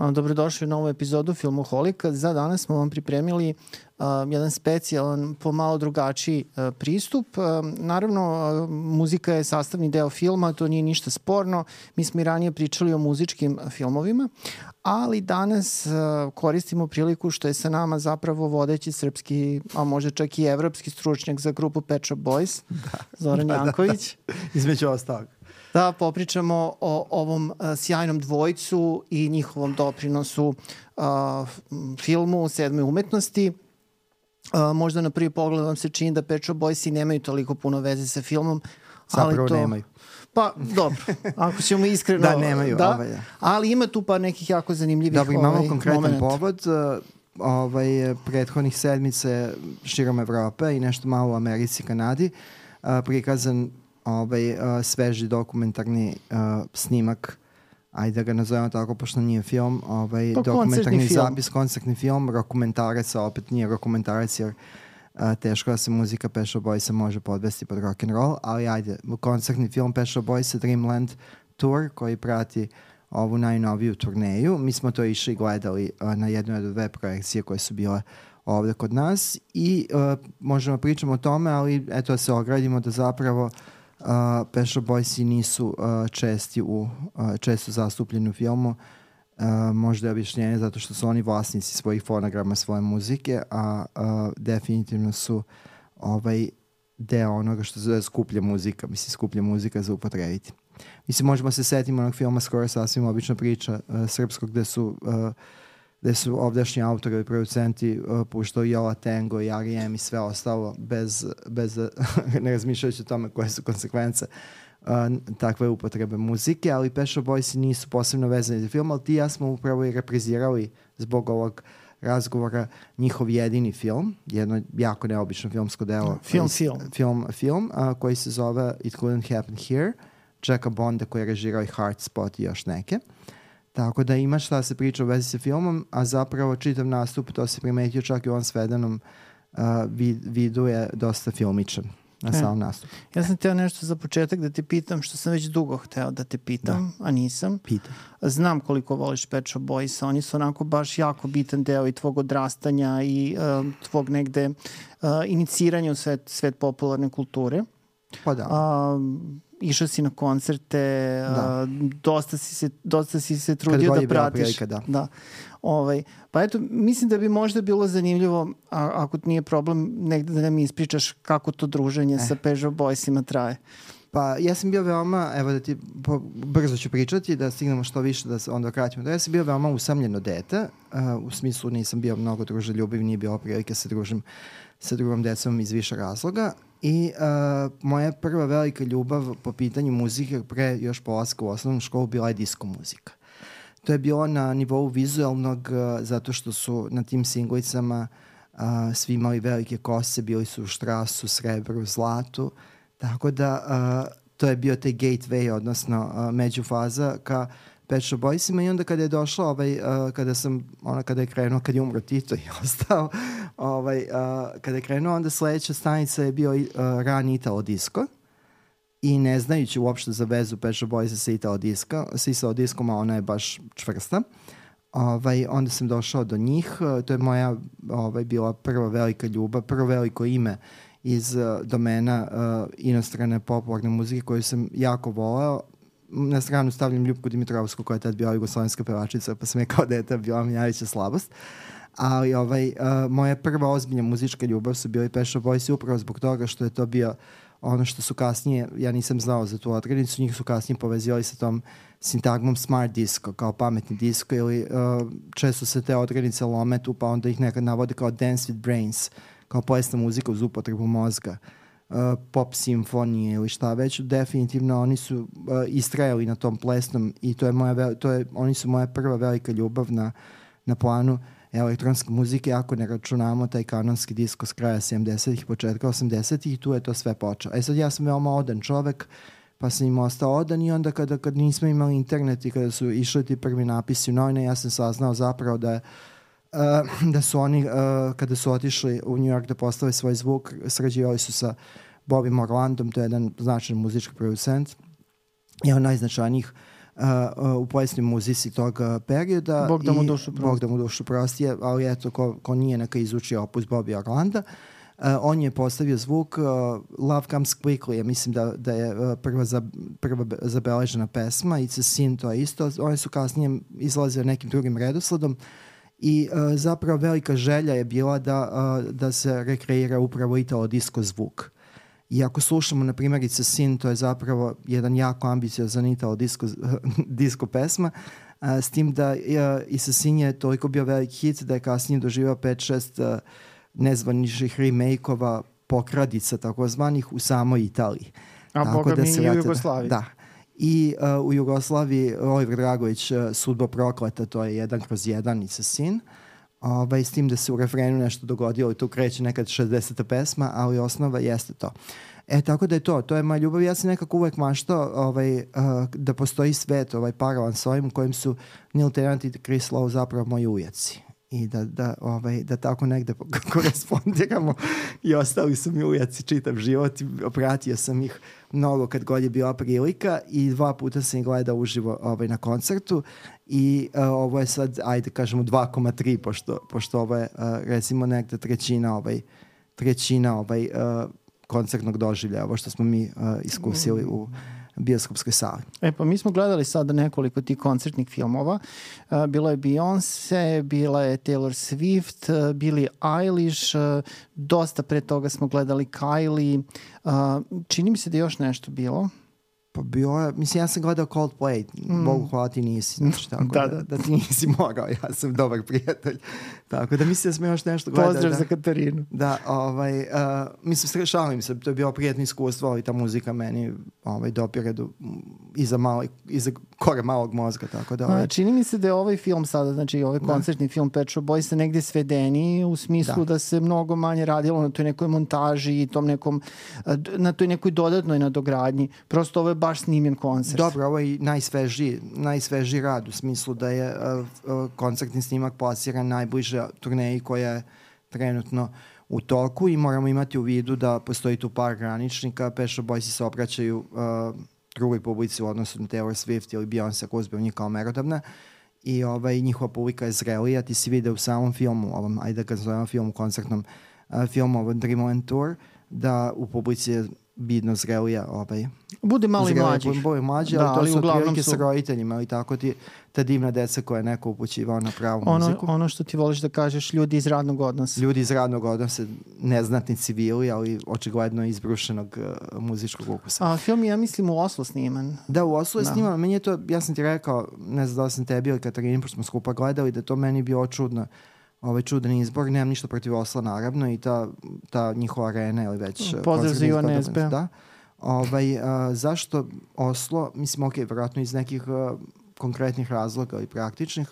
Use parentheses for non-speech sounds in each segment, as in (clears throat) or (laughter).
Dobrodošli u novu epizodu Filmoholika. Za danas smo vam pripremili uh, jedan specijalan, pomalo drugačiji uh, pristup. Uh, naravno, uh, muzika je sastavni deo filma, to nije ništa sporno. Mi smo i ranije pričali o muzičkim filmovima, ali danas uh, koristimo priliku što je sa nama zapravo vodeći srpski, a možda čak i evropski stručnjak za grupu Pet Shop Boys, da. Zoran da, Janković. Da, da. Između ostalog da popričamo o ovom a, sjajnom dvojcu i njihovom doprinosu a, filmu sedme umetnosti. A, možda na prvi pogled vam se čini da Pet Shop Boysi nemaju toliko puno veze sa filmom, ali Zapravo to... nemaju. Pa, dobro, (laughs) ako ćemo iskreno... da, nemaju. Da, ovaj, ja. Ali ima tu pa nekih jako zanimljivih Dobro, imamo ovaj, konkretan moment. povod. Ovaj, prethodnih sedmice širom Evrope i nešto malo u Americi i Kanadi prikazan ovaj, uh, sveži dokumentarni uh, snimak ajde da ga nazovemo tako, pošto nije film, ovaj, pa dokumentarni zapis, koncertni film, rokumentarac, a opet nije rokumentarac jer uh, teško da se muzika Shop Boysa može podvesti pod rock and roll, ali ajde, koncertni film Shop Boysa Dreamland Tour koji prati ovu najnoviju turneju. Mi smo to išli gledali uh, na jednoj od dve projekcije koje su bile ovde kod nas i uh, možemo da pričamo o tome, ali eto da se ogradimo da zapravo uh, Pet Boysi nisu uh, česti u, uh, često zastupljeni u filmu. Uh, možda je objašnjenje zato što su oni vlasnici svojih fonograma, svoje muzike, a uh, definitivno su ovaj deo onoga što zove skuplja muzika, mislim skuplja muzika za upotrebiti. Mislim, možemo se setiti onog filma skoro sasvim obična priča uh, srpskog gde su uh, gde su ovdašnji autori i producenti uh, puštao Jola Tango i R.E.M. i sve ostalo bez, bez (laughs) ne razmišljajući o tome koje su konsekvence uh, takve upotrebe muzike, ali Pet Boysi nisu posebno vezani za film, ali ti ja smo upravo i reprizirali zbog ovog razgovora njihov jedini film, jedno jako neobično filmsko delo. Film, film. Film, film uh, koji se zove It Couldn't Happen Here, Jacka Bonda koji je režirao i Heart Spot i još neke. Uh, Tako da ima šta se priča u vezi sa filmom, a zapravo čitav nastup, to se primetio čak i u ovom svedenom uh, vid, vidu je dosta filmičan na e, samom nastupu. Ja sam teo nešto za početak da te pitam, što sam već dugo hteo da te pitam, da. a nisam. Pitam. Znam koliko voliš Pet Shop Boys, oni su onako baš jako bitan deo i tvog odrastanja i uh, tvog negde uh, iniciranja u svet, svet popularne kulture. Pa da. Uh, išao si na koncerte, da. uh, dosta, si se, dosta si se trudio da pratiš. Prilika, da. da. Ovaj, pa eto, mislim da bi možda bilo zanimljivo, a, ako nije problem, negde da nam ispričaš kako to druženje eh. sa Peugeot Boysima traje. Pa ja sam bio veoma, evo da ti po, brzo ću pričati, da stignemo što više da se onda kratimo. Da ja sam bio veoma usamljeno dete, uh, u smislu nisam bio mnogo druželjubiv, nije bilo prilike se družim sa drugom decom iz više razloga I uh, moja prva velika ljubav po pitanju muzike pre još polaska u osnovnu školu bila je disko muzika. To je bilo na nivou vizualnog uh, zato što su na tim singlicama uh, svi imali velike kose, bili su u štrasu, srebru, zlatu. Tako da uh, to je bio taj gateway, odnosno uh, međufaza ka Pet Shop Boysima i onda kada je došla, ovaj, uh, kada sam, ona kada je krenuo, kad je umro Tito i (laughs) ostao, ovaj, uh, kada je krenuo, onda sledeća stanica je bio uh, rani Italo Disco i ne znajući uopšte za vezu Pet Shop Boysa sa Italo Disco, sa Italo Discom, a ona je baš čvrsta, ovaj, onda sam došao do njih, to je moja ovaj, bila prva velika ljubav, prvo veliko ime iz uh, domena uh, inostrane popularne muzike koju sam jako voleo na stranu stavljam Ljubku Dimitrovsku koja je tad bila jugoslovenska pevačica, pa sam je kao dete bila mi najveća slabost. Ali ovaj, uh, moja prva ozbiljna muzička ljubav su bili Shop Boys upravo zbog toga što je to bio ono što su kasnije, ja nisam znao za tu odrednicu, njih su kasnije povezivali sa tom sintagmom smart disco, kao pametni disco ili uh, često se te odrednice lome tu pa onda ih nekad navode kao dance with brains, kao poesna muzika uz upotrebu mozga. Uh, Uh, pop simfonije ili šta već, definitivno oni su uh, istrajali na tom plesnom i to je moja, to je, oni su moja prva velika ljubav na, na planu elektronske muzike, ako ne računamo taj kanonski disko s kraja 70-ih, početka 80-ih, tu je to sve počeo. E sad ja sam veoma odan čovek, pa sam im ostao odan i onda kada, kada nismo imali internet i kada su išli ti prvi napisi u novine, ja sam saznao zapravo da je uh, (clears throat) da su oni, uh, kada su otišli u New York da postave svoj zvuk, sređivali su sa Bobby Morlandom, to je jedan značajan muzički producent, jedan najznačajnijih uh, uh, u povijesnoj muzici tog uh, perioda. Bog da mu dušu prosti. Bog da mu dušu prosti, ali eto, ko, ko nije neka izuči opus Bobby Orlanda. Uh, on je postavio zvuk uh, Love Comes Quickly, ja mislim da, da je uh, prva, za, prva zabeležena pesma, It's a Sin, to je isto. One su kasnije izlazile nekim drugim redosledom i uh, zapravo velika želja je bila da, uh, da se rekreira upravo italo disco zvuk. I ako slušamo, na primjer, It's a Sin, to je zapravo jedan jako ambiciozan italo disco, (laughs) disco pesma, uh, s tim da uh, It's a Sin je toliko bio velik hit da je kasnije doživao 5-6 uh, nezvaničnih remake-ova pokradica takozvanih u samoj Italiji. A Tako boga da mi i u Jugoslaviji. Da. I uh, u Jugoslaviji Oliver Dragović uh, Sudbo prokleta, to je jedan kroz jedan i sa sin. Ovaj, s tim da se u refrenu nešto dogodilo i tu kreće nekad 60. pesma, ali osnova jeste to. E, tako da je to, to je moja ljubav. Ja sam nekako uvek maštao ovaj, uh, da postoji svet, ovaj paravan s ovim u kojem su Neil Tennant i Chris Lowe zapravo moji ujaci i da, da, ovaj, da tako negde (laughs) korespondiramo i ostali su mi ujaci čitav život i pratio sam ih mnogo kad god je bila prilika i dva puta sam ih gledao uživo ovaj, na koncertu. I uh, ovo je sad, ajde kažemo 2,3 pošto, pošto ovo je uh, recimo negde trećina ovaj, trećina ovaj, uh, koncertnog doživlja, ovo što smo mi uh, iskusili u bioskopskoj sali. E pa mi smo gledali sada nekoliko tih koncertnih filmova. Uh, bilo je Beyoncé, bila je Taylor Swift, uh, Billie Eilish, uh, dosta pre toga smo gledali Kylie. Čini mi se da je još nešto bilo. Pa bio je, mislim, ja sam gledao Coldplay, mm. Bogu hvala ti nisi, znači, (laughs) tako da, da, da ti nisi mogao, ja sam dobar prijatelj. Tako da mislim da smo još nešto gledali. Pozdrav da, za Katarinu. Da, ovaj, uh, mislim, šalim se, to je bilo prijatno iskustvo, ali ta muzika meni ovaj, dopire do, iza, malo, iza kore malog mozga, tako da... Ovaj... A, čini mi se da je ovaj film sada, znači ovaj da. koncertni film Pet Shop Boys negde svedeni u smislu da. da se mnogo manje radilo na toj nekoj montaži i tom nekom, na toj nekoj dodatnoj nadogradnji. Prosto ovo je baš snimljen koncert. Dobro, ovo je najsvežiji, najsvežiji rad u smislu da je uh, uh, koncertni snimak plasiran najbliže turneji koja je trenutno u toku i moramo imati u vidu da postoji tu par graničnika. Shop Boysi se obraćaju uh, drugoj publici u odnosu na Taylor Swift ili Beyoncé koja uzbio njih kao merodavna i ovaj, njihova publika je zrelija, ti si vide u samom filmu, ovom, ajde da ga zovemo filmu, koncertnom uh, filmu, ovom Dreamland Tour, da u publici je bidno zrelija ovaj, Bude malo i mlađih. Bude mlađi, da, ali to su otprilike su... sa roditeljima, ali tako ti ta divna deca koja je neko upućivao na pravu ono, muziku. Ono što ti voliš da kažeš, ljudi iz radnog odnosa. Ljudi iz radnog odnosa, neznatni civili, ali očigledno izbrušenog uh, muzičkog ukusa. A film je, ja mislim, u Oslo sniman. Da, u Oslo je da. sniman. Meni je to, ja sam ti rekao, ne znam da sam tebi ili Katarini, pošto smo skupa gledali, da to meni bio čudno ovaj čudan izbor, nemam ništa protiv Osla naravno i ta, ta njihova arena ili već... Pozdrav za Ivan SB. Da. Ovaj, a, zašto Oslo, mislim, ok, vjerojatno iz nekih a, konkretnih razloga i praktičnih,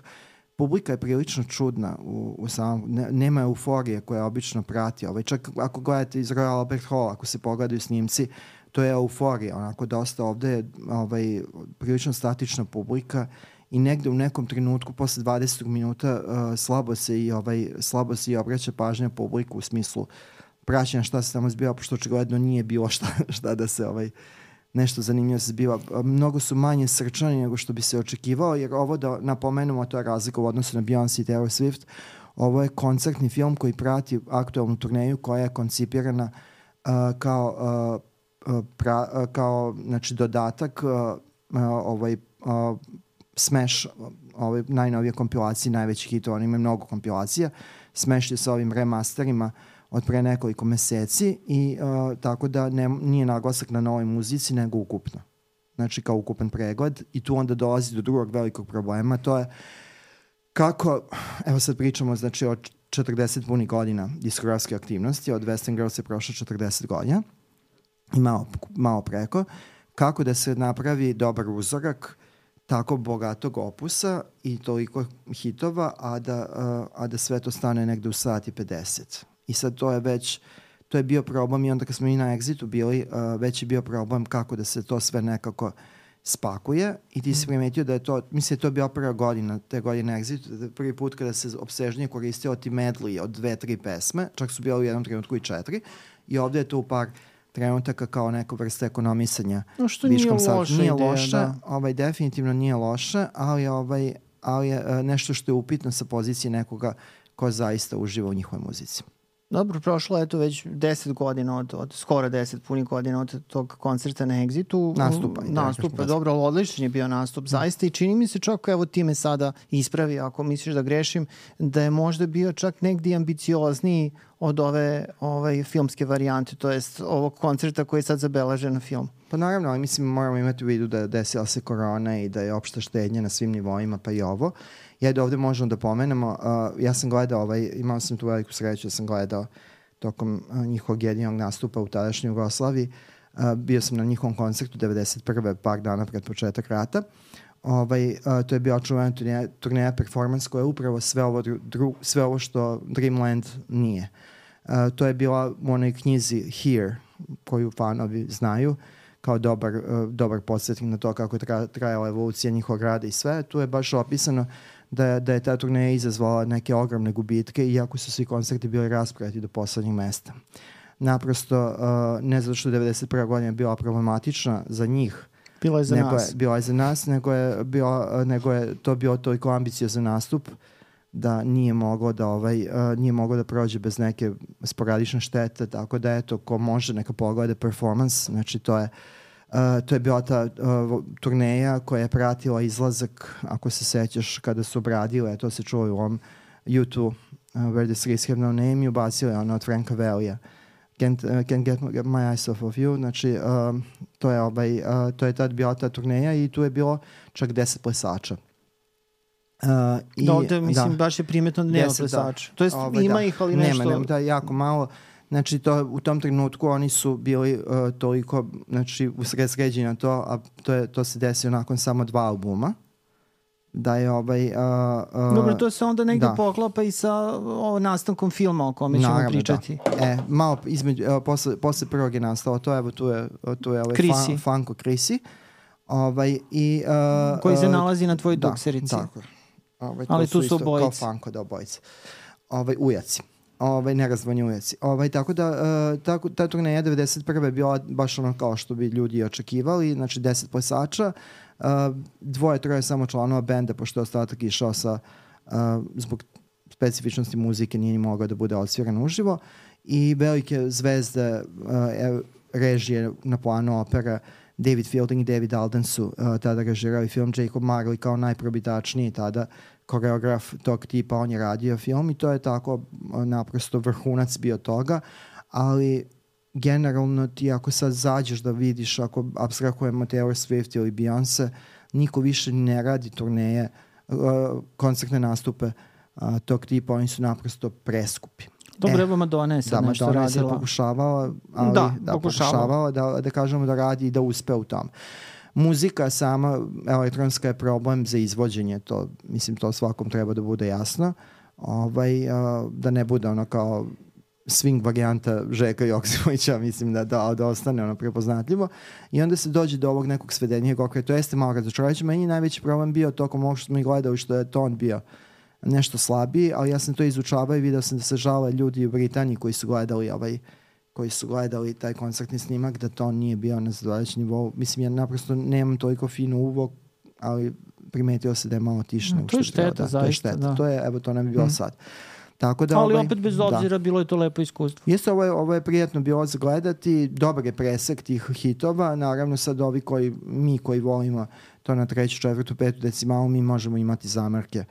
publika je prilično čudna u, u samom, ne, nema euforije koja obično prati. Ovaj, čak ako gledate iz Royal Albert Hall, ako se pogledaju snimci, to je euforija, onako dosta ovde je ovaj, prilično statična publika i negde u nekom trenutku posle 20 minuta uh, slabo se i ovaj slabo se i obraća pažnja publiku u smislu praćenja šta se tamo zbiva, pošto očigledno nije bilo šta, (laughs) šta da se ovaj, nešto zanimljivo se zbiva. Mnogo su manje srčani nego što bi se očekivao, jer ovo da napomenemo, to je razlika u odnosu na Beyoncé i Taylor Swift, ovo je koncertni film koji prati aktualnu turneju koja je koncipirana uh, kao, uh, pra, uh, kao znači, dodatak uh, uh, ovaj, uh, Smash, ove najnovije kompilacije, najveći hit, oni imaju mnogo kompilacija, Smash je sa ovim remasterima od pre nekoliko meseci i uh, tako da ne, nije naglasak na novoj muzici nego ukupno. Znači kao ukupan pregled i tu onda dolazi do drugog velikog problema, to je kako, evo sad pričamo znači o 40 punih godina diskografske aktivnosti, od Western Girls je prošlo 40 godina i malo, malo preko, kako da se napravi dobar uzorak tako bogatog opusa i toliko hitova, a da, a da sve to stane negde u sat i 50. I sad to je već, to je bio problem i onda kad smo i na Exitu bili, uh, već je bio problem kako da se to sve nekako spakuje i ti si mhm. primetio da je to, mislim da je to bio prva godina, te godine Exitu, da prvi put kada se obsežnije koristio ti medley od dve, tri pesme, čak su bile u jednom trenutku i četiri, i ovde je to u par trenutaka kao neka vrsta ekonomisanja. No što nije loša Nije ideja, loše, da. ovaj, definitivno nije loše, ali, ovaj, ali je uh, nešto što je upitno sa pozicije nekoga ko zaista uživa u njihovoj muzici. Dobro, prošlo je to već 10 godina od, od skoro 10 punih godina od tog koncerta na Exitu. Nastupa. da, Nastupa, kažem, dobro, odličan je bio nastup, Da. zaista i čini mi se čak, evo ti me sada ispravi ako misliš da grešim, da je možda bio čak negdje ambiciozniji od ove ovaj, filmske varijante, to jest ovog koncerta koji je sad zabeležen na film. Pa naravno, ali mislim moramo imati u vidu da desila se korona i da je opšta štednja na svim nivoima, pa i ovo. Ja da ovde možemo da pomenemo, uh, ja sam gledao, ovaj, imao sam tu veliku sreću, da sam gledao tokom uh, njihovog jedinog nastupa u tadašnjoj Jugoslaviji. Uh, bio sam na njihovom koncertu 91. par dana pred početak rata. Ovaj, uh, to je bio očuvena turneja, turneja performance koja je upravo sve ovo, dru, sve ovo što Dreamland nije. Uh, to je bila u onoj knjizi Here, koju fanovi znaju, kao dobar, uh, dobar podsjetnik na to kako je tra, trajala evolucija njihovog rada i sve. Tu je baš opisano da je, da je ta turneja izazvala neke ogromne gubitke, iako su svi koncerti bili rasprati do poslednjeg mesta. Naprosto, uh, ne zato što je 91. godina bila problematična za njih, Bilo je za nego nas. Je, bila je za nas, nego je, bila, nego je to bio toliko ambiciozan nastup da nije moglo da ovaj uh, nije moglo da prođe bez neke sporadične štete, tako da eto ko može neka pogleda performance, znači to je Uh, to je bila ta uh, turneja koja je pratila izlazak, ako se sećaš, kada su obradile, to se čuo u ovom YouTube, uh, Where the Streets Have No Name, i ubacile ono od Franka Velija. Can't, uh, can't get my eyes off of you, znači uh, to je ovaj, uh, to je tad bila ta turneja i tu je bilo čak 10 plesača. Uh, i, da, ovde, mislim, baš je primetno da nema Deset, plesača. To jest, Ovaj, ima da. ih, ali nema, nešto... Nema, da, jako malo. Znači, to, u tom trenutku oni su bili uh, toliko, znači, usred sređeni na to, a to, je, to se desilo nakon samo dva albuma. Da je ovaj... Uh, uh, Dobro, to se onda negde da. poklapa i sa o, nastavkom filma o kome ćemo Naravno, pričati. Da. E, malo između, evo, posle, posle prvog je nastalo to, evo tu je, tu je ovaj Krisi. fan, Fanko Krisi. Ovaj, i, uh, Koji se nalazi na tvojoj da, dukserici. Tako. Ovaj, to Ali tu su isto obojice. Kao Fanko da obojice. Ovaj, ujaci. Ovaj, nerazvojni ujaci. Ovaj, tako da, uh, tako, ta turneja 91. je bila baš ono kao što bi ljudi očekivali, znači 10 plesača, uh, dvoje, troje samo članova benda, pošto je ostatak išao sa, uh, zbog specifičnosti muzike nije ni mogao da bude odsviran uživo i velike zvezde uh, režije na planu opera David Fielding i David Alden su uh, tada režirali film Jacob Marley kao najprobitačniji tada koreograf tog tipa, on je radio film i to je tako uh, naprosto vrhunac bio toga, ali generalno ti ako sad zađeš da vidiš, ako abstrahujemo Taylor Swift ili Beyoncé, niko više ne radi turneje, uh, koncertne nastupe uh, tog tipa, oni su naprosto preskupi. Dobro, E, evo Madonna je sad da, nešto Madonna je sad radila. pokušavala, ali Da, da, pokušavala. pokušavala da, da kažemo da radi i da uspe u tom. Muzika sama, elektronska je problem za izvođenje, to, mislim, to svakom treba da bude jasno. Ovaj, a, da ne bude ono kao swing varijanta Žeka Joksimovića, (laughs) mislim da, da, da ostane ono prepoznatljivo. I onda se dođe do ovog nekog svedenijeg okreja. To jeste malo razočaravajuće. Meni je najveći problem bio tokom ovog što smo i gledali, što je ton bio nešto slabiji, ali ja sam to izučavao i video sam da se žale ljudi u Britaniji koji su gledali ovaj koji su gledali taj koncertni snimak da to nije bio na zadovoljajući nivou. Mislim, ja naprosto nemam toliko fino uvo, ali primetio se da je malo tiše. Mm, nego to je šteta, da, To je zaista, šteta. da. To je, evo, to nam je bilo Mm. sad. Tako da, Ali ovaj, opet bez da. obzira bilo je to lepo iskustvo. Jeste, ovo je, ovo je prijatno bilo zagledati, dobar je presek tih hitova, naravno sad ovi koji, mi koji volimo to na treću, četvrtu, petu decimalu, mi možemo imati zamerke.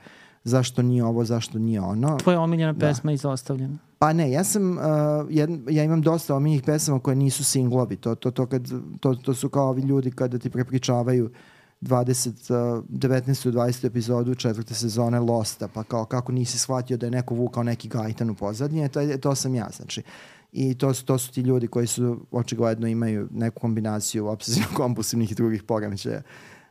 Zašto nije ovo, zašto nije ono. Tvoja omiljena Da. pesma je izostavljena. Pa ne, ja sam, uh, jed, ja imam dosta omiljenih pesama koje nisu singlovi, to, to, to, kad, to, to su kao ovi ljudi kada ti prepričavaju 20, uh, 19. 20. epizodu četvrte sezone Losta, pa kao kako nisi shvatio da je neko vukao neki gajtan u pozadnje, to, to sam ja, znači. I to su, to su ti ljudi koji su očigledno imaju neku kombinaciju obsesivno-kompulsivnih (laughs) i drugih poremećaja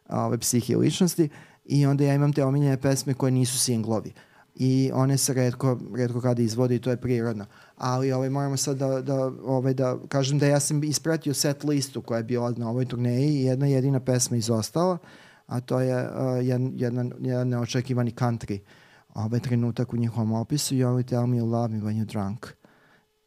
ove psihe i ličnosti i onda ja imam te omiljene pesme koje nisu singlovi i one se redko, redko kada izvode i to je prirodno. Ali ovaj, moramo sad da, da, ovaj, da kažem da ja sam ispratio set listu koja je bila na ovoj turneji i jedna jedina pesma izostala, a to je uh, jedan, jedan, jedan neočekivani country ovaj trenutak u njihovom opisu You only tell me you love me when you're drunk.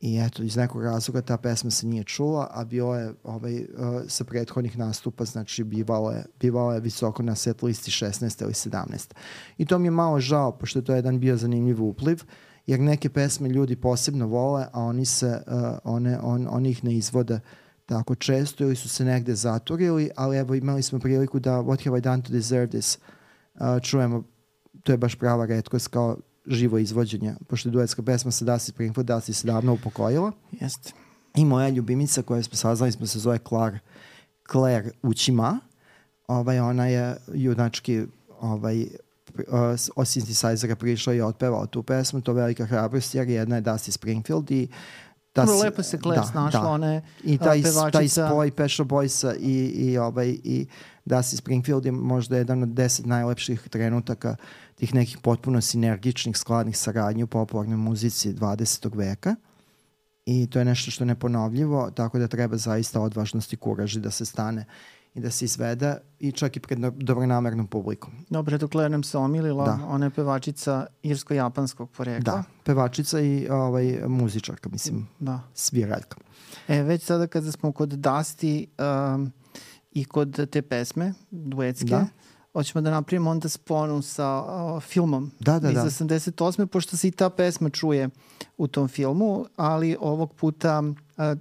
I eto, iz nekog razloga ta pesma se nije čula, a bilo je ovaj, uh, sa prethodnih nastupa, znači bivalo je, bivalo je visoko na set listi 16. ili 17. I to mi je malo žao, pošto je to jedan bio zanimljiv upliv, jer neke pesme ljudi posebno vole, a oni, se, uh, one, on, oni ih ne izvode tako često ili su se negde zaturili, ali evo imali smo priliku da What Have I Done to Deserve This uh, čujemo, to je baš prava redkost kao živo izvođenje, pošto je duetska pesma sa Dusty Springfield, Dusty se davno upokojila. Jeste. I moja ljubimica koja smo saznali smo se zove Claire, Claire Učima. Ovaj, ona je junački ovaj, od synthesizera prišla i otpevala tu pesmu, to je velika hrabrost jer jedna je Dusty Springfield i da Vrlo lepo se Claire da, snašla, da. ona je I taj, pevačica. taj spoj Pet Boysa i, i, ovaj, i Dusty Springfield je možda jedan od deset najlepših trenutaka tih nekih potpuno sinergičnih, skladnih saradnji u popularnoj muzici 20. veka. I to je nešto što je neponovljivo, tako da treba zaista odvažnost i kuraži da se stane i da se izvede i čak i pred dobronamernom publikom. Dobro, dok nam se omilila, da. ona je pevačica irsko-japanskog porekla. Da, pevačica i ovaj, muzičarka, mislim, da. sviraljka. E, već sada kada smo kod Dasti um, i kod te pesme, duetske, da hoćemo da napravimo onda sponu sa uh, filmom da, da, iz da. 88. pošto se i ta pesma čuje u tom filmu, ali ovog puta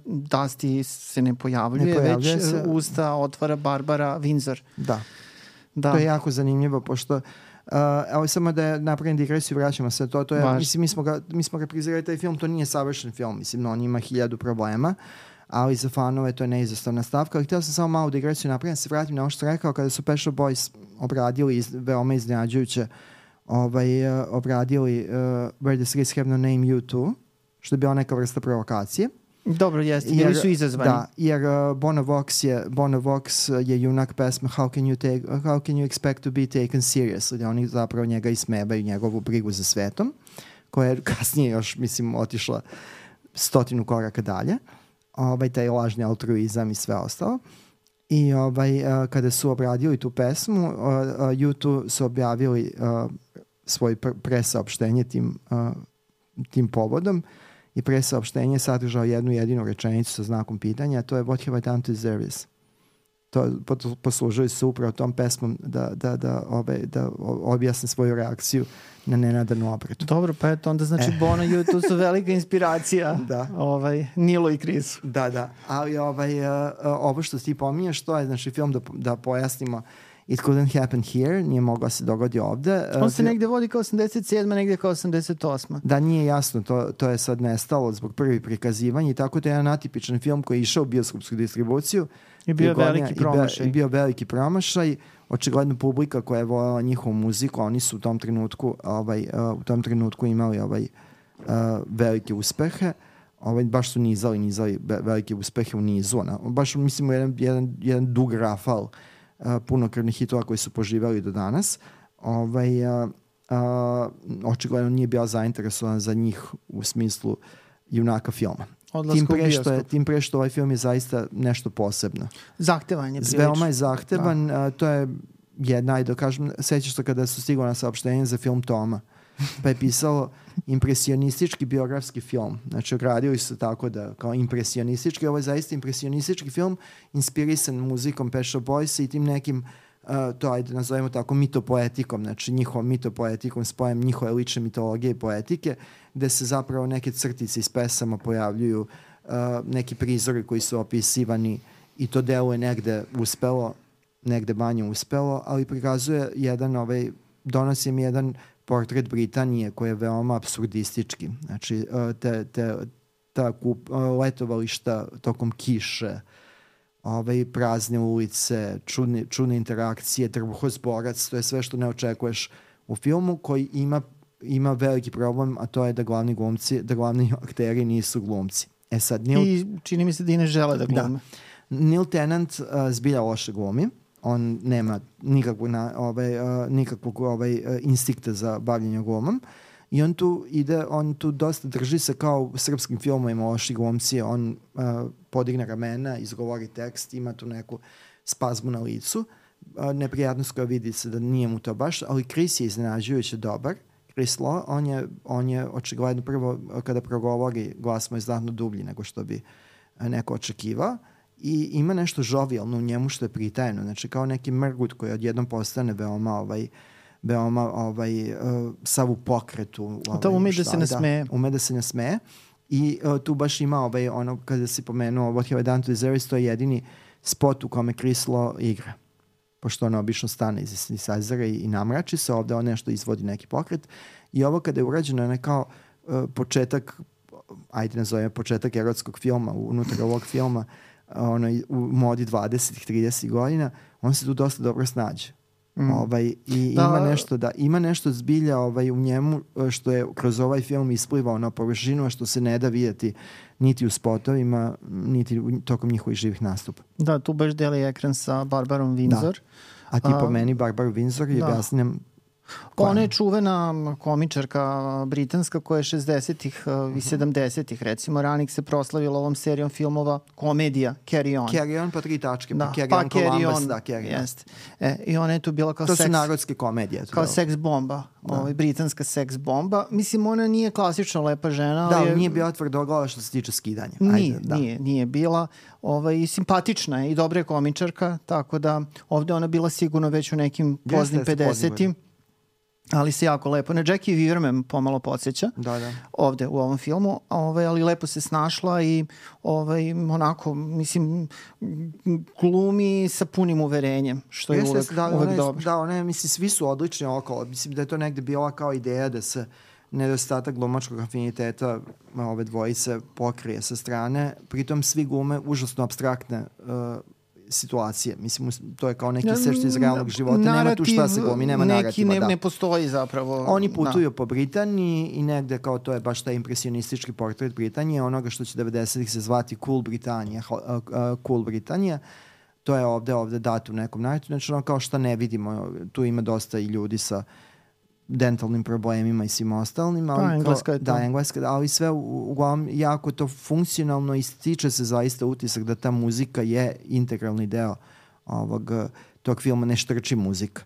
Dusty se ne pojavljuje, ne pojavljuje već se... usta otvara Barbara Windsor. Da. da. To je jako zanimljivo, pošto Uh, evo samo da napravim digresiju, vraćamo se to. to je, mislim, mi smo, ga, mi smo ga prizirali taj film, to nije savršen film, mislim, no, on ima hiljadu problema. Ali za fanove to je neizostavna stavka. Ali htio sam samo malo digresiju napraviti, da se vratim na ovo što rekao, kada su Pet Boys obradili iz, veoma iznenađujuće ovaj, uh, obradili uh, Where the Streets Have No Name You Too, što je bila neka vrsta provokacije. Dobro, jeste, bili su izazvani. Da, jer uh, Bono Vox je, Bono Vox je junak pesme How can you, take, how can you expect to be taken seriously, da oni zapravo njega ismebaju njegovu brigu za svetom, koja je (laughs) kasnije još, mislim, otišla stotinu koraka dalje. Uh, ovaj, taj lažni altruizam i sve ostalo. I ovaj, uh, kada su obradili tu pesmu, uh, uh, YouTube su objavili uh, svoj pr presaopštenje tim, uh, tim povodom i presaopštenje sadržao jednu jedinu rečenicu sa znakom pitanja, a to je What have I done to deserve this? to poslužili se upravo tom pesmom da, da, da, ove, da objasne svoju reakciju na nenadanu obratu. Dobro, pa eto, onda znači e. Bono i tu su velika inspiracija (laughs) da. ovaj, Nilo i Krisu. Da, da, ali ovaj, uh, ovo što ti pominješ, to je znači film da, da pojasnimo It couldn't happen here, nije mogla se dogodi ovde. On se negde vodi kao 87, negde kao 88. Da, nije jasno, to, to je sad nestalo zbog prvi prikazivanja i tako to je jedan atipičan film koji je išao u bioskopsku distribuciju. I bio veliki promašaj. I bio veliki promašaj. Očigledno publika koja je voljela njihovu muziku, oni su u tom trenutku, ovaj, uh, u tom trenutku imali ovaj, uh, velike uspehe. Ovaj, baš su nizali, nizali velike uspehe u nizu. Ona. Baš mislimo jedan, jedan, jedan dug rafal uh, punokrvnih hitova koji su poživali do danas. Ovaj, uh, uh, očigledno nije bio zainteresovan za njih u smislu junaka filma tim pre, što je, tim pre što ovaj film je zaista nešto posebno. Zahtevan je prilično. Veoma je zahtevan. Da. A, to je jedna, ajde da kažem, sećaš se kada su stigla na saopštenje za film Toma. (laughs) Pa je pisalo impresionistički biografski film. Znači, ogradili su tako da, kao impresionistički, ovo je zaista impresionistički film, inspirisan muzikom Pet Shop Boys i tim nekim Uh, to ajde nazovemo tako mitopoetikom, znači njihovom mitopoetikom, spojem njihove lične mitologije i poetike, gde se zapravo neke crtice iz pesama pojavljuju, uh, neki prizori koji su opisivani i to delo je negde uspelo, negde manje uspelo, ali prikazuje jedan, ovaj, donosi mi jedan portret Britanije koji je veoma absurdistički. Znači, uh, te, te, ta kup, uh, letovališta tokom kiše, ovaj, prazne ulice, čudne, čudne interakcije, trbuhozborac, to je sve što ne očekuješ u filmu koji ima ima veliki problem, a to je da glavni glumci, da glavni (laughs) akteri nisu glumci. E sad, Neil, I čini mi se da i ne žele da glume. Da. Neil Tennant uh, zbilja loše glumi. On nema nikakvog, na, ovaj, uh, nikakvog ovaj, uh, instinkta za bavljanje glumom. I on tu ide, on tu dosta drži se kao srpskim filmovima loši glumci. On uh, podigne ramena, izgovori tekst, ima tu neku spazmu na licu. Uh, neprijatnost koja vidi se da nije mu to baš, ali Chris je iznenađujuće dobar Chris Law, on je, on je očigledno prvo kada progovori glas mu je znatno dublji nego što bi neko očekivao i ima nešto žovijalno u njemu što je pritajeno, znači kao neki mrgut koji odjednom postane veoma ovaj, veoma ovaj, uh, sav u pokretu. Ovaj, to ume da se ne da. Ume da se ne smeje. I uh, tu baš ima ovaj, ono, kada si pomenuo What Have I Done to Deserve to je jedini spot u kome Chris Law igra pošto ona obično stane iz synthesizera i, i namrači se, ovde on nešto izvodi neki pokret i ovo kada je urađeno je kao uh, početak ajde nazovem početak erotskog filma unutar ovog filma ono, u modi 20 30 godina on se tu dosta dobro snađe Mm. Ovaj, I da, ima nešto da ima nešto zbilja ovaj, u njemu e, što je kroz ovaj film isplivao na površinu, a što se ne da vidjeti niti u spotovima, niti tokom njihovih živih nastupa. Da, tu baš deli ekran sa Barbarom Windsor. Da. A ti po meni Barbaru Windsor je da. Ona je čuvena komičarka britanska koja je 60-ih uh, i 70-ih mhm. recimo ranih se proslavila ovom serijom filmova komedija Carry On. Carry On pa tri tačke, da. pa Carry pa On Columbus, on, da, Carry On. Jest. E, I ona je tu bila kao to seks... To su narodske komedije. Kao da. seks bomba, da. ovaj, britanska seks bomba. Mislim, ona nije klasično lepa žena. Da, ali je... nije bila tvrdoglava što se tiče skidanja. Nije, Ajde, da. nije, nije bila. Ovaj, simpatična je i dobra je komičarka, tako da ovde ona bila sigurno već u nekim poznim 50-im ali se jako lepo. Ne, Jackie Weaver me pomalo podsjeća da, da. ovde u ovom filmu, ovaj, ali lepo se snašla i ovaj, onako, mislim, glumi sa punim uverenjem, što je uvek, da, uvek one, dobro. Da, one, mislim, svi su odlični okolo. Mislim da je to negde bila kao ideja da se nedostatak glumačkog afiniteta ove dvojice pokrije sa strane. Pritom svi glume užasno abstraktne uh, situacije. Mislim, to je kao neki sešt iz realnog života. Narativ, nema tu šta se glumi, nema neki narativa. Neki ne, da. ne postoji zapravo. Oni da. putuju da. po Britaniji i negde kao to je baš taj impresionistički portret Britanije, onoga što će 90-ih se zvati Cool Britanija. Uh, uh, cool Britanija. To je ovde, ovde dato u nekom najtu. Znači ono kao što ne vidimo, tu ima dosta i ljudi sa uh, dentalnim problemima i svim ostalim. Ali da, engleska je to. Da, engleska, ali sve uglavnom jako to funkcionalno i stiče se zaista utisak da ta muzika je integralni deo ovog, tog filma, ne štrči muzika.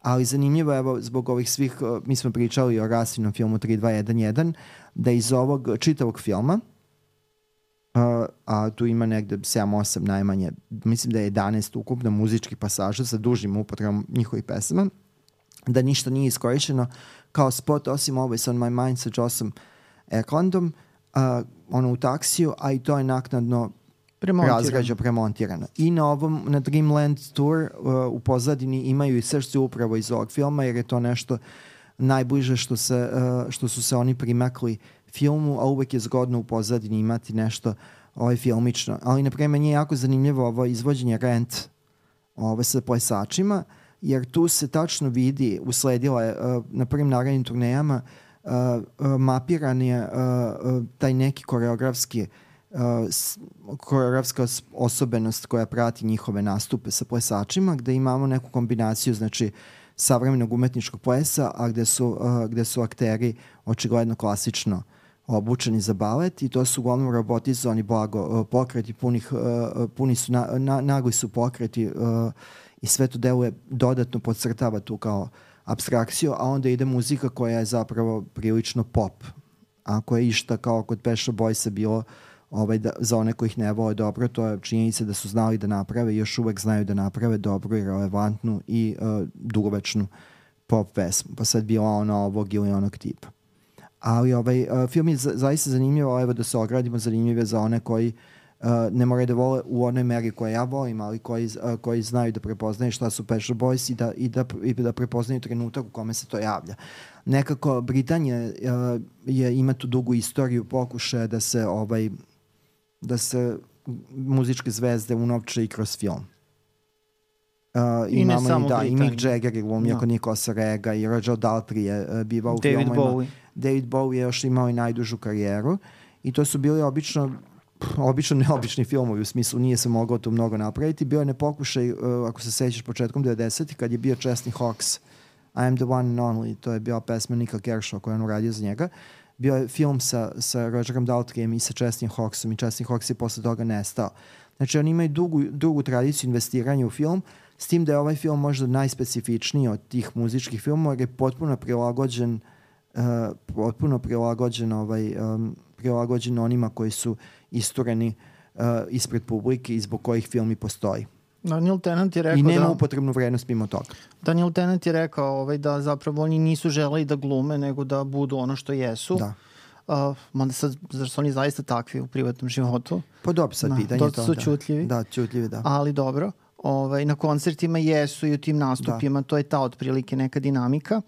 Ali zanimljivo, evo, zbog ovih svih, mi smo pričali o Rasinom filmu 3211, da iz ovog čitavog filma, a, a tu ima negde 7-8 najmanje, mislim da je 11 ukupno muzičkih pasaža sa dužim upotrebom njihovih pesama, da ništa nije iskorišćeno kao spot osim Always on my mind sa Jossom Eklandom uh, ono u taksiju, a i to je naknadno razgrađa premontirano. I na ovom, na Dreamland Tour uh, u pozadini imaju i srce upravo iz ovog filma, jer je to nešto najbliže što, se, uh, što su se oni primakli filmu, a uvek je zgodno u pozadini imati nešto ovaj filmično. Ali, na primer, nije jako zanimljivo ovo izvođenje Rent ovaj, sa plesačima, uh, jer tu se tačno vidi, usledila je uh, na prvim narednim turnejama, uh, uh, mapiran je taj neki koreografski koreografska osobenost koja prati njihove nastupe sa plesačima, gde imamo neku kombinaciju, znači, savremenog umetničkog plesa, a gde su, gde su akteri očigledno klasično obučeni za balet i to su uglavnom robotizovani blago pokreti, punih, puni su, na, na, nagli su pokreti uh, i sve to deluje dodatno podcrtava tu kao abstrakciju, a onda ide muzika koja je zapravo prilično pop. Ako je išta kao kod Peša Boysa bilo ovaj, da, za one koji ih ne vole dobro, to je činjenica da su znali da naprave još uvek znaju da naprave dobro i relevantnu i uh, dugovečnu pop pesmu. Pa sad bila ona ovog ili onog tipa. Ali ovaj, uh, film je za, zaista zanimljiv, evo da se ogradimo, zanimljiv je za one koji Uh, ne moraju da vole u onoj meri koje ja volim, ali koji, uh, koji znaju da prepoznaju šta su Pet Boys i da, i, da, i da prepoznaju trenutak u kome se to javlja. Nekako Britanija uh, je, ima tu dugu istoriju pokušaja da se ovaj da se muzičke zvezde unovče i kroz film. Uh, I imamo i, da, i Mick Jagger je glumio no. kod Nikosa Rega i Roger Daltrey je uh, bivao u David filmovima. Bowie. David Bowie je još imao i najdužu karijeru i to su bili obično obično neobični filmovi, u smislu nije se mogao to mnogo napraviti. Bio je nepokušaj, uh, ako se sećaš početkom 90. kad je bio Chesney Hawks, I am the one and only, to je bio pesma Nika Kershaw koja je on uradio za njega. Bio je film sa, sa Rogerom Daltrijem i sa Chesney Hawksom i Chesney Hawks je posle toga nestao. Znači oni imaju dugu, dugu tradiciju investiranja u film, s tim da je ovaj film možda najspecifičniji od tih muzičkih filmova jer je potpuno prilagođen uh, potpuno prilagođen, ovaj, um, prilagođen onima koji su istureni uh, ispred publike i zbog kojih film i postoji. Daniel Tennant je rekao I nema da... upotrebnu vrednost mimo toga. Daniel Tennant je rekao ovaj, da zapravo oni nisu želeli da glume, nego da budu ono što jesu. Da. Uh, mada sad, zar su oni zaista takvi u privatnom životu? Pa dobro, sad Da, pitanje dosta to. su da. ćutljivi. Da, ćutljivi, da. Ali dobro. Ovaj, na koncertima jesu i u tim nastupima, to je ta otprilike neka dinamika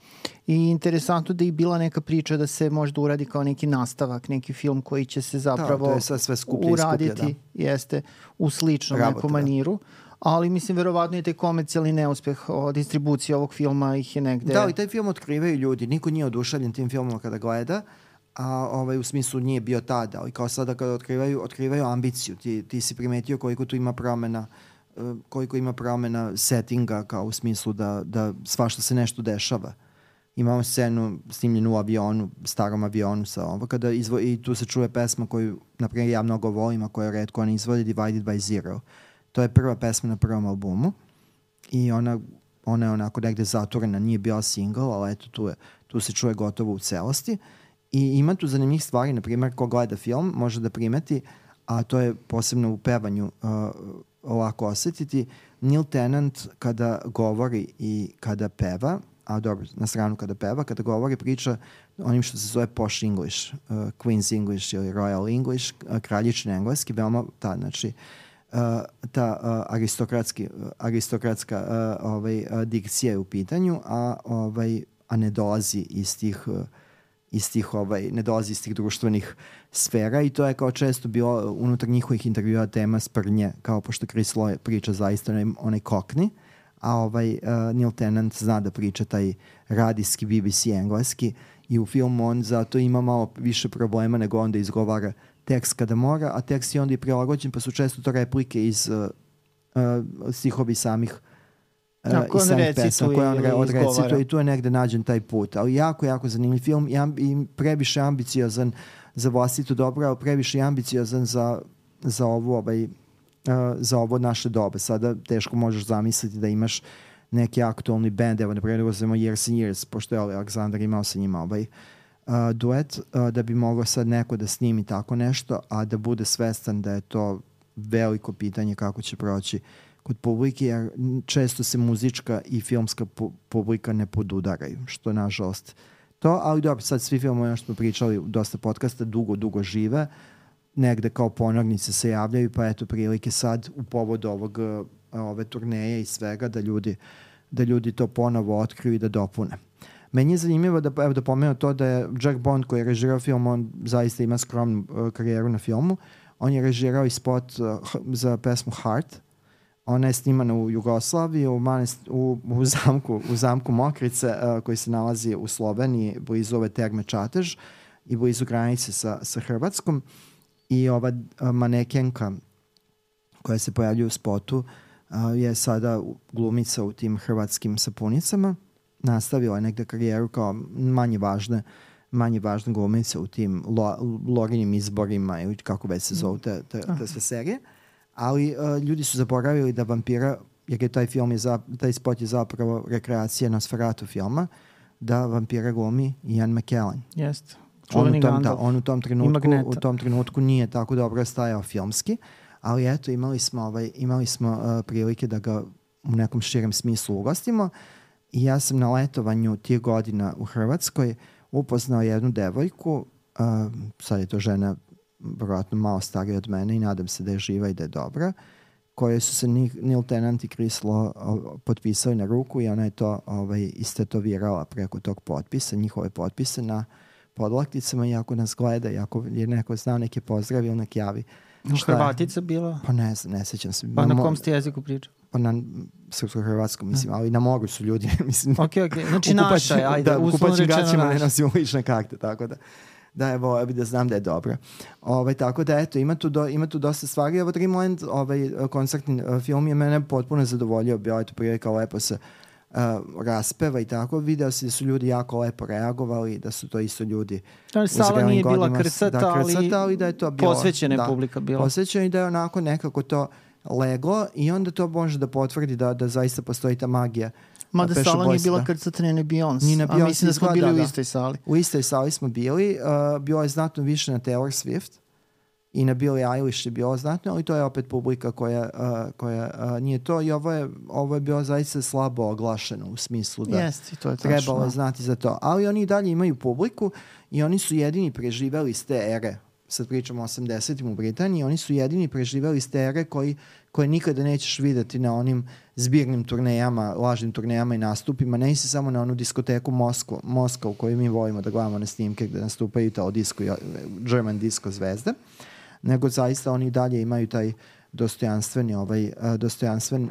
i interesantno da je bila neka priča da se možda uradi kao neki nastavak, neki film koji će se zapravo to je sad sve skuplje i skuplje, uraditi, jeste, u sličnom Rabota, nekom da. maniru. Ali mislim, verovatno je taj komercijalni neuspeh o distribuciji ovog filma ih je negde... Da, ali taj film otkrivaju ljudi. Niko nije oduševljen tim filmom kada gleda, a ovaj, u smislu nije bio tada, ali kao sada kada otkrivaju, otkrivaju ambiciju. Ti, ti si primetio koliko tu ima promena eh, koliko ima promena settinga kao u smislu da, da svašta se nešto dešava. Imamo scenu snimljenu u avionu, starom avionu sa ovo, kada izvo, i tu se čuje pesma koju, na primjer, ja mnogo volim, a koja redko oni izvode, Divided by Zero. To je prva pesma na prvom albumu i ona, ona je onako negde zatvorena, nije bila single, ali eto tu, je, tu se čuje gotovo u celosti. I ima tu zanimljivih stvari, na primjer, ko gleda film može da primeti, a to je posebno u pevanju uh, lako osetiti, Neil Tennant kada govori i kada peva, a dobro, na stranu kada peva, kada govori priča onim što se zove posh English, uh, Queen's English ili Royal English, uh, kraljični engleski, veoma ta, znači, uh, ta uh, aristokratski, uh, aristokratska uh, ovaj, uh, dikcija je u pitanju, a, ovaj, a ne dolazi iz tih uh, iz tih, ovaj, ne dolazi iz tih društvenih sfera i to je kao često bilo unutar njihovih intervjua tema sprnje, kao pošto Chris Lowe priča zaista onaj, onaj kokni, a ovaj uh, Neil Tennant zna da priča taj radijski BBC engleski i u filmu on zato ima malo više problema nego onda izgovara tekst kada mora, a tekst je onda i prilagođen pa su često to replike iz uh, uh, stihovi samih uh, koje iz recituje pesama koje on odrecituje i tu je negde nađen taj put. Ali jako, jako zanimljiv film i, i previše ambiciozan za vlastito dobro, ali previše i ambiciozan za, za ovu ovaj, uh, za ovo naše dobe. Sada teško možeš zamisliti da imaš neki aktualni band, evo na primjer uzmemo Years and Years, pošto je Aleksandar imao sa njima ovaj uh, duet, uh, da bi mogao sad neko da snimi tako nešto, a da bude svestan da je to veliko pitanje kako će proći kod publike, jer često se muzička i filmska pu publika ne podudaraju, što nažalost to, ali dobro, sad svi filmovi, ono što smo pričali u dosta podcasta, dugo, dugo žive, negde kao ponornice se javljaju, pa eto prilike sad u povodu ovog, ove turneje i svega da ljudi, da ljudi to ponovo otkriju i da dopune. Meni je zanimljivo da, evo da pomenu to da je Jack Bond koji je režirao film, on zaista ima skromnu uh, karijeru na filmu. On je režirao i spot uh, za pesmu Heart. Ona je snimana u Jugoslaviji, u, manest, u, u, zamku, u zamku Mokrice uh, koji se nalazi u Sloveniji, blizu ove terme Čatež i blizu granice sa, sa Hrvatskom. I ova uh, manekenka koja se pojavljuje u spotu uh, je sada glumica u tim hrvatskim sapunicama. Nastavila je negde karijeru kao manje važne manje važna glumica u tim lo, Lorinim izborima ili kako već se zovu te, te, te sve serije. Ali uh, ljudi su zaboravili da vampira, jer je taj film je za, taj spot je zapravo rekreacija Nosferatu filma, da vampira glumi Ian McKellen. Jeste. On u, tom, da, on u tom trenutku u tom trenutku nije tako dobro stajao filmski, ali eto imali smo ovaj imali smo uh, prilike da ga u nekom širem smislu ugostimo i ja sam na letovanju tih godina u Hrvatskoj upoznao jednu devojku, uh, sad je to žena verovatno malo starija od mene i nadam se da je živa i da je dobra, koje su se Neil Tennant i Chris Law potpisali na ruku i ona je to ovaj, istetovirala preko tog potpisa, njihove potpise na podlakticama i ako nas gleda i ako je neko znao neke pozdravi ili nek javi. Šta je? Hrvatica bila? Pa ne znam, ne sećam se. Pa na mo- kom ste jeziku pričali? Pa na srpsko-hrvatskom, mislim, ali na moru su ljudi, (laughs) mislim. Ok, ok. Znači u naša je, ajde, da, u uslovno rečeno gaćima ne naša. nosimo lične karte, tako da da evo, evo da znam da je dobro. Ovaj, tako da eto, ima tu, do, ima tu dosta stvari. Evo Dreamland, ovaj koncertni uh, film je mene potpuno zadovoljio, bio je to prilika lepo se uh, raspeva i tako. Video se da su ljudi jako lepo reagovali, da su to isto ljudi Da, u sala nije bila godinama s- krcata, da, krcata, ali da je to bilo, posvećena je da, publika bila. Posvećena i da je onako nekako to leglo i onda to može da potvrdi da, da zaista postoji ta magija Mada Shop sala nije Boys, bila da. krcata ni Beyoncé. Ni na A Beyoncé mislim da smo bili u da. istoj sali. U istoj sali smo bili, uh, bilo je znatno više na Taylor Swift i na Billie Eilish je bilo znatno, ali to je opet publika koja, uh, koja uh, nije to i ovo je, ovo je bilo zaista slabo oglašeno u smislu da Jeste, to je tačno. trebalo je znati za to. Ali oni i dalje imaju publiku i oni su jedini preživeli iz te ere. Sad pričamo o 80-im u Britaniji, oni su jedini preživeli iz te ere koji, koje nikada nećeš videti na onim zbirnim turnejama, lažnim turnejama i nastupima. Ne si samo na onu diskoteku Moskva, Moskva u kojoj mi volimo da gledamo na snimke gde nastupaju Italo Disco German Disco zvezde, nego zaista oni dalje imaju taj dostojanstveni ovaj uh, dostojanstven uh,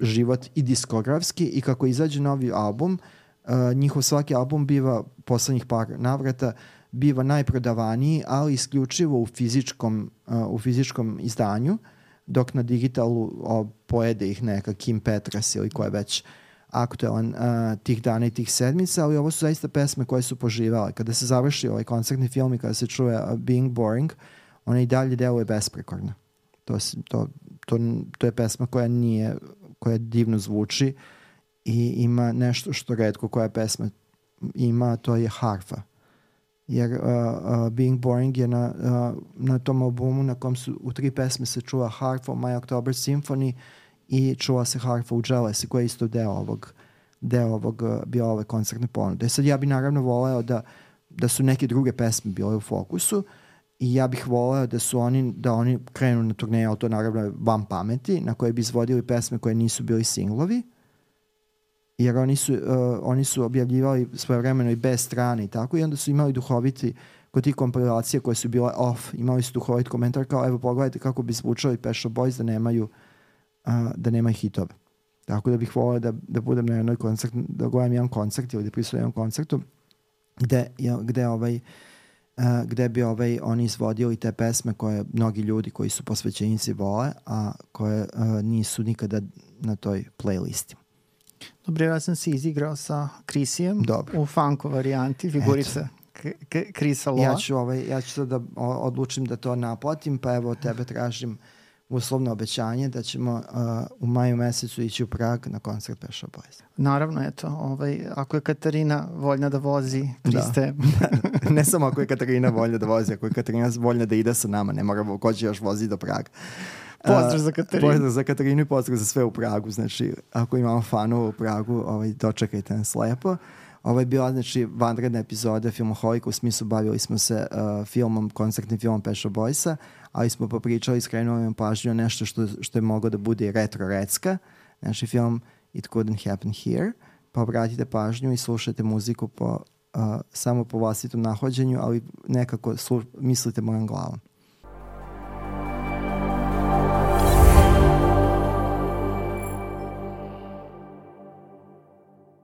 život i diskografski i kako izađe novi album uh, njihov svaki album biva poslednjih par navrata biva najprodavaniji, ali isključivo u fizičkom, u fizičkom izdanju, dok na digitalu o, pojede ih neka Kim Petras ili ko je već aktuelan uh, tih dana i tih sedmica, ali ovo su zaista pesme koje su poživale. Kada se završi ovaj koncertni film i kada se čuje Being Boring, ona i dalje deluje besprekorno. To, to, to, to je pesma koja nije, koja divno zvuči i ima nešto što redko koja pesma ima, to je harfa. Jer uh, uh, Being Boring je na, uh, na tom albumu na kom su u tri pesme se čula harfa u My October Symphony i čula se harfa u Jealousy koja je isto deo ovog deo ovog, uh, bio ove koncertne ponude. Sad ja bi naravno voleo da, da su neke druge pesme bile u fokusu i ja bih voleo da su oni, da oni krenu na turneje, ali to naravno je van pameti, na koje bi izvodili pesme koje nisu bili singlovi, jer oni su, uh, oni su objavljivali svoje vremeno i bez strane i tako i onda su imali duhoviti kod tih kompilacija koje su bile off, imali su duhovit komentar kao evo pogledajte kako bi zvučali Shop Boys da nemaju uh, da nemaju hitove. Tako da bih volio da, da budem na jednoj koncert, da gledam jedan koncert ili da prisutujem jednom koncertu gde, gde ovaj uh, gde bi ovaj, oni izvodili te pesme koje mnogi ljudi koji su posvećenici vole, a koje uh, nisu nikada na toj playlisti. Dobro, ja sam se izigrao sa Krisijem Dobro. u funko varijanti, figurica K- Krisa Loa. Ja ću, ovaj, ja ću sad da odlučim da to naplatim, pa evo tebe tražim uslovno obećanje da ćemo uh, u maju mesecu ići u Prag na koncert Shop Boys. Naravno, eto, ovaj, ako je Katarina voljna da vozi, pristaje. (laughs) ne samo ako je Katarina voljna da vozi, ako je Katarina voljna da ide sa nama, ne mora, ko će još vozi do Praga. Pozdrav za Katarinu. Pozdrav za Katarinu i pozdrav za sve u Pragu. Znači, ako imamo fanova u Pragu, ovaj, dočekajte nas lepo. Ovo je bila znači, vanredna epizoda Filmoholika, u smislu bavili smo se uh, filmom, koncertnim filmom Shop Boysa, ali smo popričali i skrenuli vam pažnju na nešto što, što je moglo da bude retro recka. Znači film It Couldn't Happen Here. Pa obratite pažnju i slušajte muziku po, uh, samo po vlastitom nahođenju, ali nekako slu, mislite mojom glavom.